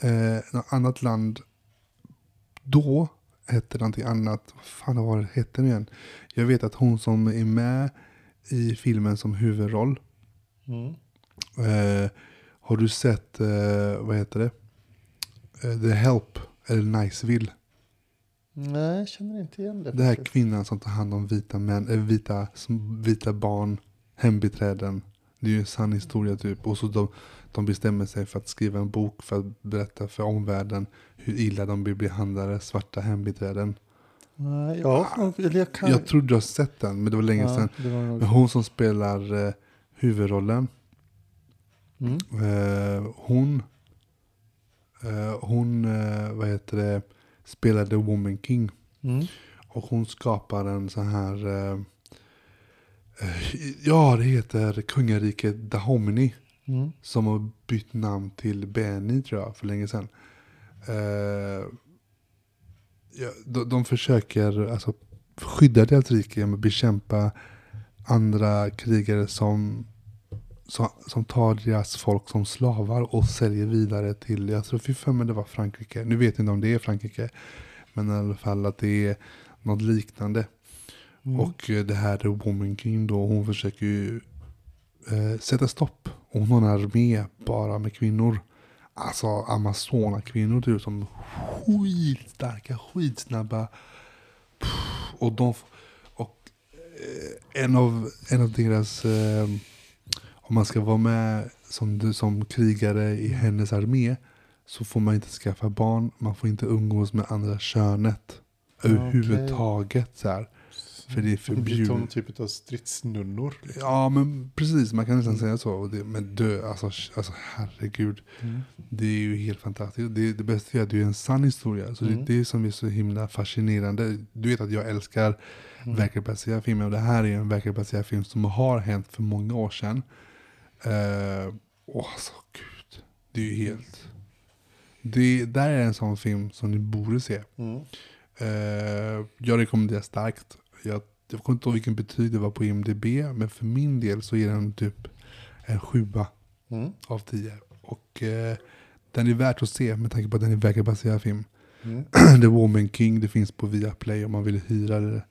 eh, något annat land. Då hette det någonting annat. Vad fan var det hette nu igen? Jag vet att hon som är med i filmen som huvudroll. Mm. Eh, har du sett, eh, vad heter det? Eh, The Help, eller Niceville. Nej, jag känner inte igen det. Det här faktiskt. kvinnan som tar hand om vita, män, äh, vita, vita barn, hembiträden. Det är ju en sann historia typ. Och så de, de bestämmer sig för att skriva en bok för att berätta för omvärlden hur illa de blir behandlade, svarta hembiträden. Nej, ja, jag kan... Jag trodde jag har sett den, men det var länge ja, sedan. var nog... Hon som spelar eh, huvudrollen, Mm. eh, hon, eh, hon, eh, vad heter det, spelade Woman King. Mm. Och hon skapar en sån här, eh, ja det heter kungariket Dahomey. Mm. Som har bytt namn till Beni tror jag för länge sedan. Eh, ja, de, de försöker alltså, skydda deras rike genom att bekämpa andra krigare som, som, som tar deras folk som slavar och säljer vidare till, jag tror fy mig det var Frankrike. Nu vet jag inte om det är Frankrike. Men i alla fall att det är något liknande. Mm. Och eh, det här är Woman King då, hon försöker ju eh, sätta stopp. Och hon har en armé bara med kvinnor. Alltså Amazona-kvinnor typ som skitstarka, skitsnabba. Pff, Och de, och eh, en av, en av deras, eh, om man ska vara med som, som krigare i hennes armé. Så får man inte skaffa barn, man får inte umgås med andra könet. Okej. Överhuvudtaget så här. För det är Det blir förbjudet. typ av stridsnunnor. liksom. Ja men precis, man kan nästan Mm. säga så. Och det, men dö, alltså, alltså herregud. Mm. Det är ju helt fantastiskt. Det, det bästa är att det är en sann historia. Så Mm. det är det som är så himla fascinerande. Du vet att jag älskar Mm. verklighetsbaserade filmer. Och det här är en verklighetsbaserad film som har hänt för många år sedan. Uh, åh, alltså gud. Det är ju helt... Det där är en sån film som ni borde se. Mm. Eh, jag rekommenderar starkt. Jag, jag kommer inte ihåg vilken betyg det var på IMDB, men för min del så är den typ en sjua Mm. av tio. Och eh, den är värt att se med tanke på att den är verklighetsbaserad film. Mm. [CLEARS THROAT] The Woman King, det finns på Viaplay om man vill hyra det.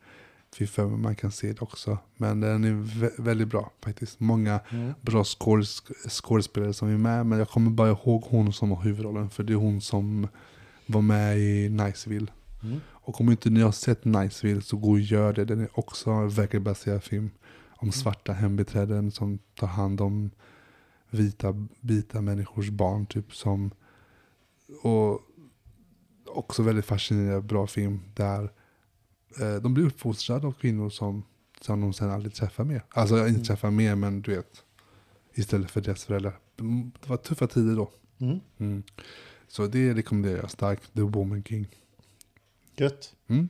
Fy fan, man kan se det också. Men den är vä- väldigt bra faktiskt. Många Mm. bra skådis- skådespelare som är med. Men jag kommer bara ihåg hon som har huvudrollen. För det är hon som var med i Niceville. Mm. Och om inte ni har sett Niceville så gå och gör det. Den är också en verklighetsbaserad film. Om svarta hembiträden som tar hand om vita, vita människors barn. Typ som, och också väldigt fascinerande, bra film. Där eh, de blir uppfostrade av kvinnor som, som de sen aldrig träffar mer. Alltså inte Mm. träffar mer men du vet. Istället för deras föräldrar. Mm, Det var tuffa tider då. Mm. Mm. Så det rekommenderar jag starkt. The Woman King. Gött. Mm.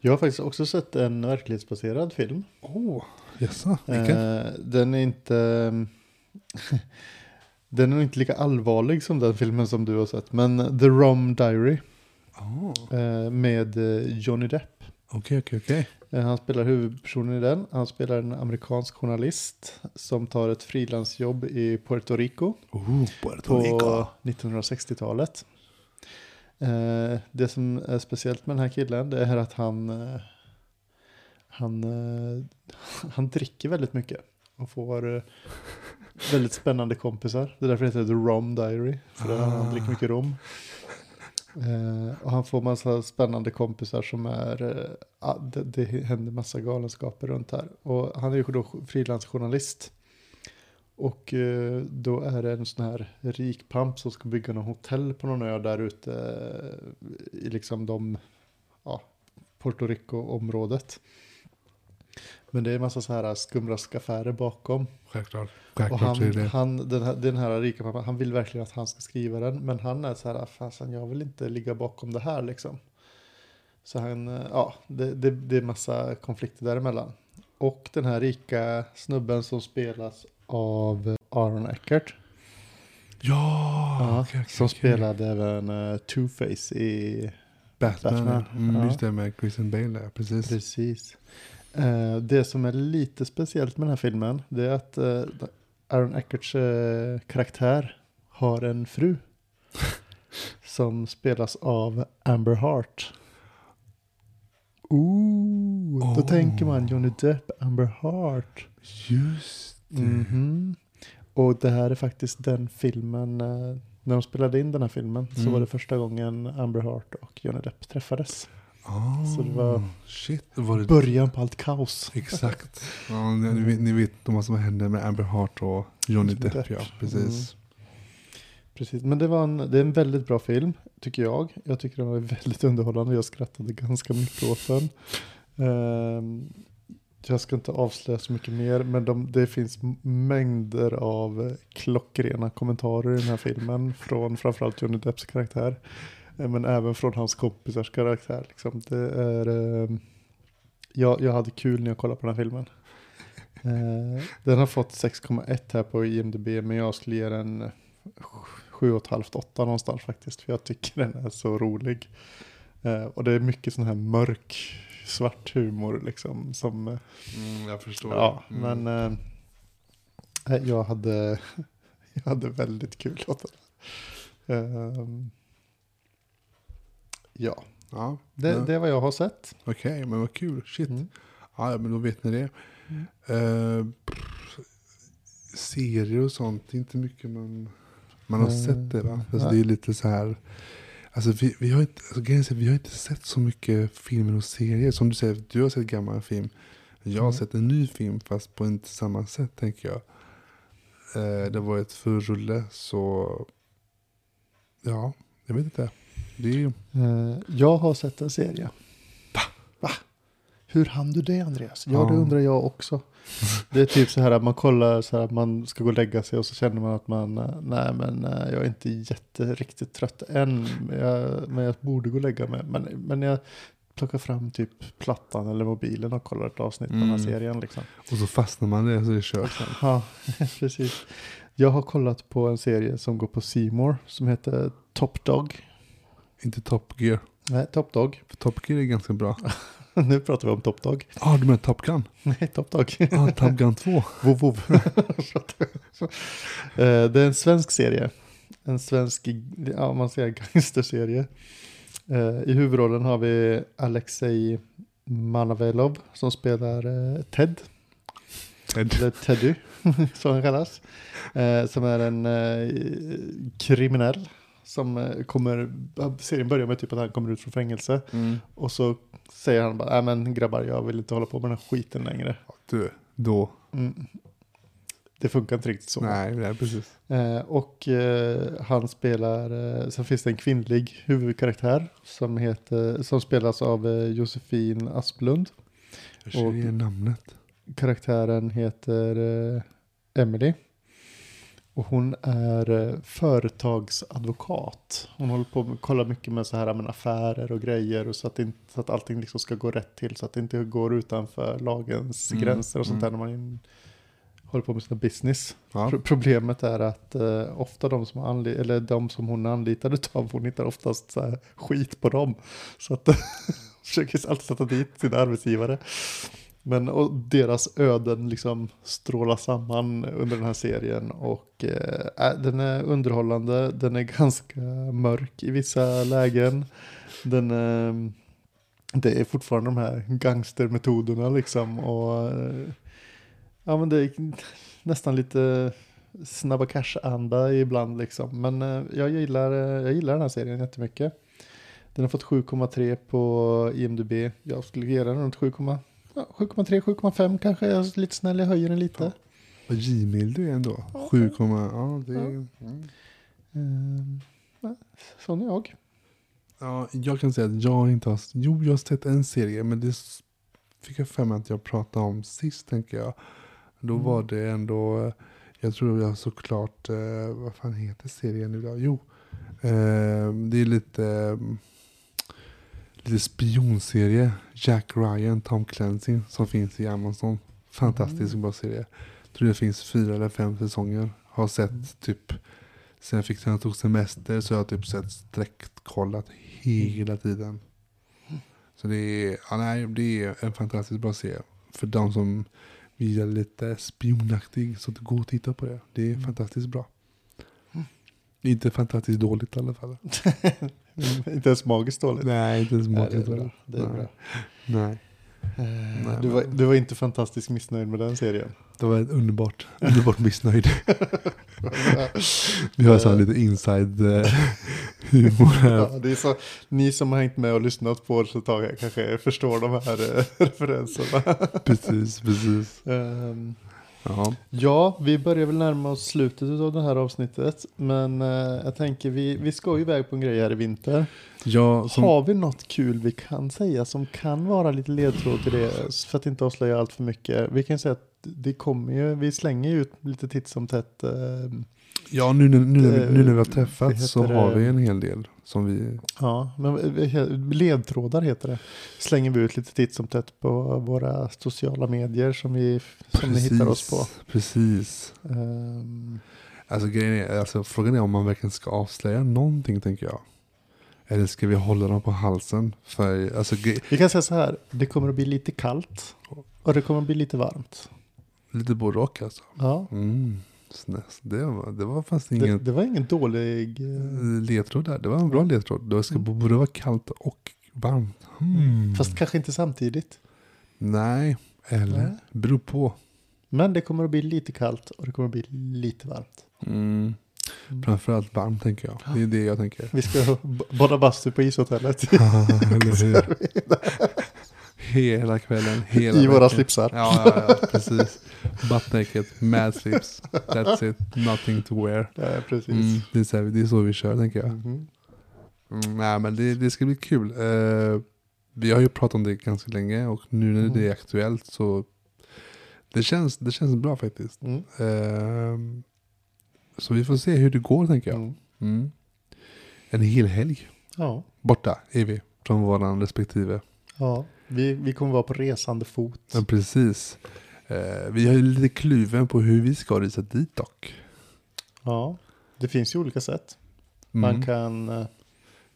Jag har faktiskt också sett en verklighetsbaserad film. Åh, oh, jaså? Vilken? Eh, den är inte... [LAUGHS] den är inte lika allvarlig som den filmen som du har sett. Men The Rom Diary Oh. eh, med eh, Johnny Depp. Okej, okej, okej. Eh, Han spelar huvudpersonen i den. Han spelar en amerikansk journalist som tar ett frilansjobb i Puerto Rico Oh, Puerto på Rico. 1960-talet. Eh, det som är speciellt med den här killen det är att han, eh, han, eh, han dricker väldigt mycket och får väldigt spännande kompisar. Det är därför det heter The Rom Diary. För Ah. han dricker mycket rom. Och han får massa spännande kompisar som är, ah, det, det händer massa galenskaper runt här. Och han är ju då frilansjournalist. Och eh, då är det en sån här rik pamp som ska bygga något hotell på någon ö där ute eh, i liksom de, ja, Puerto Rico-området. Men det är en massa så här skumraskaffärer bakom. Självklart. Och Självklart han, är det. han, den, här, den här rika pappan, han vill verkligen att han ska skriva den. Men han är så här, fasen jag vill inte ligga bakom det här liksom. Så han, eh, ja, det, det, det är massa konflikter däremellan. Och den här rika snubben som spelas av Aaron Eckert. Ja, Ja, okej, okej, som okej. spelade även uh, Two-Face i Batman, Batman, Mm, ja. just det med Christian Bale där, precis. Precis. Eh, det som är lite speciellt med den här filmen, det är att eh, Aaron Eckerts karaktär har en fru. [LAUGHS] som spelas av Amber Hart. Ooh, då Oh. tänker man Johnny Depp, Amber Hart. Just det. Mhm. Och det här är faktiskt den filmen, eh, när de spelade in den här filmen så Mm. var det första gången Amber Hart och Johnny Depp träffades. Ah, Så det var- Shit, då var det Början på allt kaos. Exakt. [LAUGHS] Ja, ni, ni, vet, vad som hände med Amber Hart och Johnny Depp, Depp. ja. Precis. Precis, men det, var en, det är en väldigt bra film, tycker jag. Jag tycker den var väldigt underhållande, jag skrattade ganska mycket åt den. Ehm, jag ska inte avslöja så mycket mer, men de, det finns mängder av eh, klockrena kommentarer i den här filmen, från framförallt Johnny Depps karaktär, eh, men även från hans kompisars karaktär. Liksom. Det är, ehm, jag, jag hade kul när jag kollade på den här filmen. [LAUGHS] Eh, den har fått 6,1 här på IMDB, men jag skulle ge den 7,5-8 någonstans faktiskt. För jag tycker den är så rolig. Eh, och det är mycket sån här mörk, svart humor liksom. Som, eh, Mm, jag förstår. ja, Mm. men eh, jag, hade, [LAUGHS] jag hade väldigt kul [LAUGHS] åt den. Ehm, ja, Ja, det, ja. det är vad jag har sett. Okej, men vad kul. Shit. Mm. Ja, men då vet ni det. Eh, serier och sånt, inte mycket man, man har Eh, sett det va? Alltså, det är lite så här. Alltså vi, vi, har inte, alltså, vi har inte sett så mycket filmer och serier. Som du säger, du har sett gammal film. Jag har Mm. sett en ny film fast på inte samma sätt tänker jag. Eh, det var ett förrulle så ja, jag vet inte. Det är Eh, jag har sett en serie. Va? Va? Hur hann du det Andreas? Ja, det Ja. undrar jag också. Det är typ så här att man kollar så här att man ska gå och lägga sig och så känner man att man, eh, nej men eh, jag är inte jätteriktigt trött än. Men jag, men jag borde gå och lägga mig. Men, men jag plockar fram typ plattan eller mobilen och kollar ett avsnitt av den här Mm. serien liksom. och så fastnar man i det så är det kört. [LAUGHS] Ja, [LAUGHS] precis. Jag har kollat på en serie som går på Seymour som heter Top Dog. Inte Top Gear. Nej, Top Dog. För Top Gear är ganska bra. [LAUGHS] [LAUGHS] nu pratar vi om Top Dog. Ja, ah, du menar Top Gun? Nej, Top Dog. Ja, ah, Top Gun 2. [LAUGHS] Vov, vov. Eh, det är en svensk serie. En svensk, ja man säger gangsterserie. Eh, I huvudrollen har vi Alexej Manavelov som spelar eh, Ted. Eller Teddy, [LAUGHS] som han kallas. Som är en kriminell. Som eh, kommer, serien börjar med typ att han kommer ut från fängelse. Mm. Och så säger han bara, nej men grabbar jag vill inte hålla på med den här skiten längre. Du, då. Mm. Det funkar inte riktigt så. Nej, är precis. Eh, och eh, han spelar, eh, sen finns det en kvinnlig huvudkaraktär som, heter, som spelas av eh, Josefin Asplund. Jag känner igen namnet. Karaktären heter eh, Emily. Och hon är eh, företagsadvokat. Hon håller på med, kollar mycket med så här med affärer och grejer. Och så, att inte, så att allting liksom ska gå rätt till. Så att det inte går utanför lagens Mm, gränser och sånt mm. där när man in, håller på med sina business. Ja. Pro- Problemet är att eh, ofta de som, anli- eller de som hon är anlitad utav, hon hittar oftast skit på dem. Så att [LAUGHS] försöker alltid sätta dit sina arbetsgivare. Men och deras öden liksom strålar samman under den här serien och eh, äh, den är underhållande, den är [LAUGHS] ganska mörk i vissa lägen. Den, eh, det är fortfarande de här gangstermetoderna liksom och eh, ja men det är nästan lite snabba cash-anda ibland liksom. Men eh, jag, gillar, eh, jag gillar den här serien jättemycket. Den har fått 7,3 på IMDB. Jag skulle ge den runt 7, ja, 7,3, 7,5 kanske. Jag är lite snäll, jag höjer den lite. Vad givmild du är ändå. Ja. 7, ja det är... Ja. Mm. Ehm, ja, sån är jag. Ja, jag kan säga att jag inte har... Jo, jag har sett en serie, men det fick jag för mig att jag pratade om sist, tänker jag. Då Mm. var det ändå... eh, Jag tror jag såklart... Eh, vad fan heter serien nu då? Jo, eh, det är lite... eh, lite spionserie. Jack Ryan, Tom Clancy, som finns i Amazon. Fantastisk Mm. bra serie. tror det finns fyra eller fem säsonger. Har sett Mm. typ... Sen jag fick sen jag tog semester så har jag typ sett sträckkollat hela tiden. Så det är, ja, nej, det är en fantastiskt bra serie. För de som vill lite spionaktig, så gå och titta på det. Det är Mm. fantastiskt bra. Inte fantastiskt dåligt i alla fall. [LAUGHS] Inte ens magiskt dåligt. Nej, inte ens smakligt. bra. Det är Nej. bra. Nej, Eh, Nej, du, var, du var inte fantastiskt missnöjd med den serien. det var underbart, underbart missnöjd. Vi har sån lite inside eh, humor här. Ja, det är så, ni som har hängt med och lyssnat på oss ett tag här kanske förstår de här eh, referenserna. Precis, precis. Ehm, Ja, ja, vi börjar väl närma oss slutet av det här avsnittet. Men eh, jag tänker, vi, vi ska ju iväg på en grej här i vinter. jag som, Har vi något kul vi kan säga som kan vara lite ledtråd till det? För att inte avslöja allt för mycket. Vi kan säga att det kommer ju, vi slänger ju ut lite titt som tätt. Eh, ja nu, nu, nu, nu när vi har vad träffats så har vi en hel del som vi... Ja, men ledtrådar heter det. Slänger vi ut lite titt som tätt på våra sociala medier som, vi, som ni hittar oss på. Precis. Ehm, Alltså, grejen är, alltså frågan är om man verkligen ska avslöja någonting tänker jag. Eller ska vi hålla dem på halsen? För, alltså, vi kan säga så här, det kommer att bli lite kallt och det kommer att bli lite varmt. lite både och alltså. Ja, Mm. Det var, det var fast det, ingen det var ingen dålig... eh, ledtråd där. Det var en bra ledtråd. Det ska Mm. både vara kallt och varmt. Hmm. Fast kanske inte samtidigt. Nej, eller Nej. beror på. Men det kommer att bli lite kallt och det kommer att bli lite varmt. Mm. Mm. Framförallt varmt tänker jag. Det är det jag tänker. Vi ska bada bastu på ishotellet [LAUGHS] Eller hur? [LAUGHS] Hela kvällen, [LAUGHS] hela i våra veckan. slipsar. Ja, ja, ja, precis. Butt naked, mad slips. That's it, nothing to wear. Ja, precis. Mm, det, är så här, det är så vi kör tänker jag. Mhm. Mm, nej, men det, det ska bli kul. Eh, vi har ju pratat om det ganska länge och nu när Mm. det är aktuellt så det känns, det känns bra faktiskt. Mm. Eh, så vi får se hur det går tänker jag. Mm. Mm. En hel helg Ja, borta är vi från våran respektive. ja. Vi, vi kommer vara på resande fot. Men precis. Eh, vi har ju lite kluven på hur vi ska resa dit dock. Ja, det finns ju olika sätt. Mm. Man kan eh,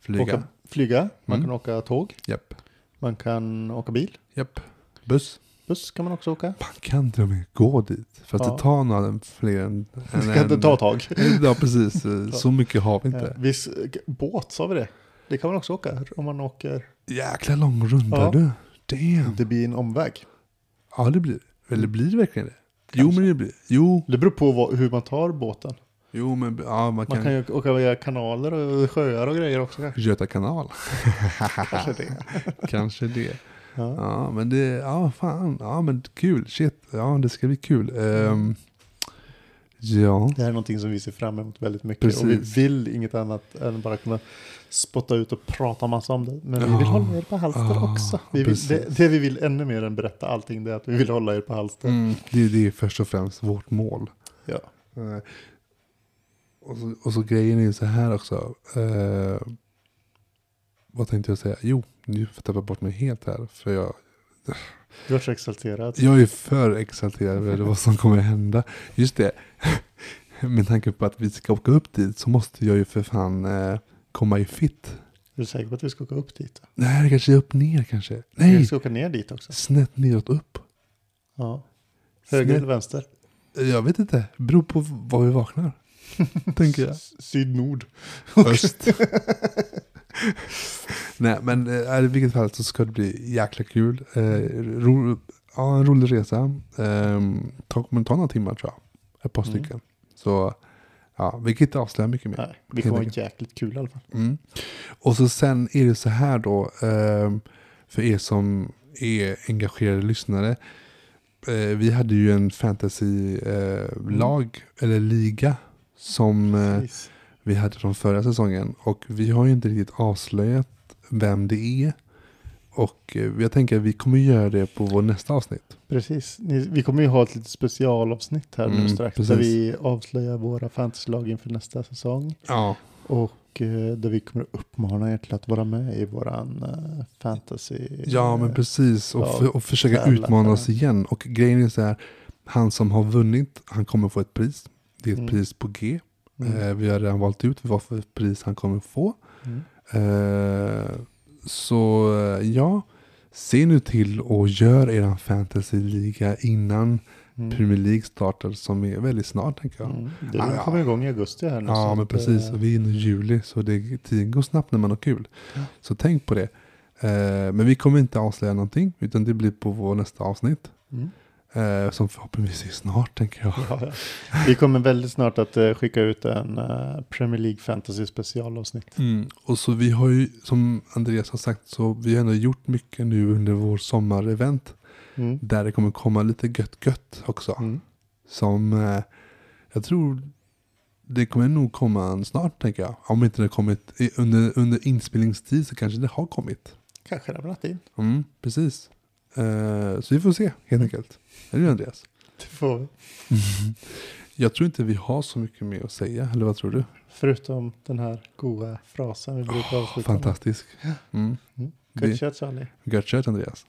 Flyga. åka, flyga, man Mm. kan åka tåg, Japp. man kan åka bil, Japp. Buss. buss kan man också åka. Man kan till och med gå dit. För att Ja. det tar några fler än... [LAUGHS] Det ska inte ta tag. [LAUGHS] Ja, precis. [LAUGHS] Så mycket har vi Ja, inte. Viss, båt, sa vi det? Det kan man också åka om man åker. Jäkla lång runda Ja. du. Damn. Det blir en omväg. Ja, det blir Eller blir det verkligen det? Jo, men det blir Jo, Det beror på vad, hur man tar båten. jo, men ja, man kan... Man kan ju åka via kanaler och sjöar och grejer också. kanske. Göta kanal. [LAUGHS] Kanske det. [LAUGHS] Kanske det. Ja. Ja, men det, ja fan, ja men kul, shit, ja det ska bli kul. Ehm, ja, Det här är någonting som vi ser fram emot väldigt mycket. Och vi Precis. vill inget annat än bara kunna spotta ut och prata massa om det. Men vi vill hålla er på halster Ja, också. Vi vill, det, det vi vill ännu mer än berätta allting det är att vi vill hålla er på halster. mm, det, det är först och främst vårt mål. Ja. Eh, och, så, och så grejen är ju så här också. eh, vad tänkte jag säga? Jo, nu får jag bort mig helt här. För jag, Du är så exalterad. jag är för exalterad över vad som kommer hända. Just det, [LAUGHS] med tanke på att vi ska åka upp dit så måste jag ju för fan eh, komma i fit. Är du säker på att vi ska åka upp dit? Nej, det kanske är upp ner kanske. Vi Nej, ska åka ner dit också. snett neråt upp. Ja. Höger Snett- eller vänster? Jag vet inte, beror på var vi vaknar. [LAUGHS] tänker jag. Syd-nord. Öst. [LAUGHS] Nej, men äh, i vilket fall så ska det bli jäkla kul. Eh, ro, ja, en rolig resa. Eh, ta, kommer ta några timmar tror jag. Ett par Mm. stycken. Så ja, vi kan inte avslöja mycket mer. Nej, vi kommer ha jäkligt kul i alla fall. Mm. Och så sen är det så här då, ehm, för er som är engagerade lyssnare. Eh, vi hade ju en fantasy-lag, eller liga, som eh, Precis. vi hade från förra säsongen. Och vi har ju inte riktigt avslöjat vem det är. Och eh, jag tänker att vi kommer göra det på vår nästa avsnitt. Precis. Vi kommer ju ha ett litet specialavsnitt här nu Mm, strax. precis. Där vi avslöjar våra fantasylag inför nästa säsong. Ja, Och eh, där vi kommer att uppmana er till att vara med i våran eh, fantasy. ja men precis. Och, för, och försöka tävla utmana oss igen. Och grejen är så här, han som har vunnit, han kommer få ett pris. Det är ett Mm. pris på G. Mm. Vi har redan valt ut vad för pris han kommer få. Mm. Eh, så eh, ja, se nu till och gör eran fantasyliga innan Mm. Premier League startar som är väldigt snart tänker jag. Mm. Det ja. kommer igång i augusti här nu. Ja, men precis. eh, Och vi är inne i juli, så det, tiden går snabbt när man har kul. Ja. Så tänk på det. Eh, men vi kommer inte avslöja någonting, utan det blir på vår nästa avsnitt. Mm. Eh, som förhoppningsvis är snart, tänker jag. Ja. Vi kommer väldigt snart att eh, skicka ut en eh, Premier League Fantasy specialavsnitt. Mm. Och så vi har ju, som Andreas har sagt, så vi har ändå gjort mycket nu under vår sommarevent. Mm. Där det kommer komma lite gött gött också. Mm. Som eh, jag tror det kommer nog komma snart, tänker jag. Om inte det kommit under, under inspelningstid så kanske det har kommit. Kanske ramlat in. Mm, precis. Eh, så vi får se helt enkelt. Eller hur Andreas? Det får vi. [LAUGHS] Jag tror inte vi har så mycket mer att säga, eller vad tror du? Förutom den här goa frasen vi brukar avsluta med. Fantastisk. Mm. Mm. Good chat Charlie. Gött kött Andreas.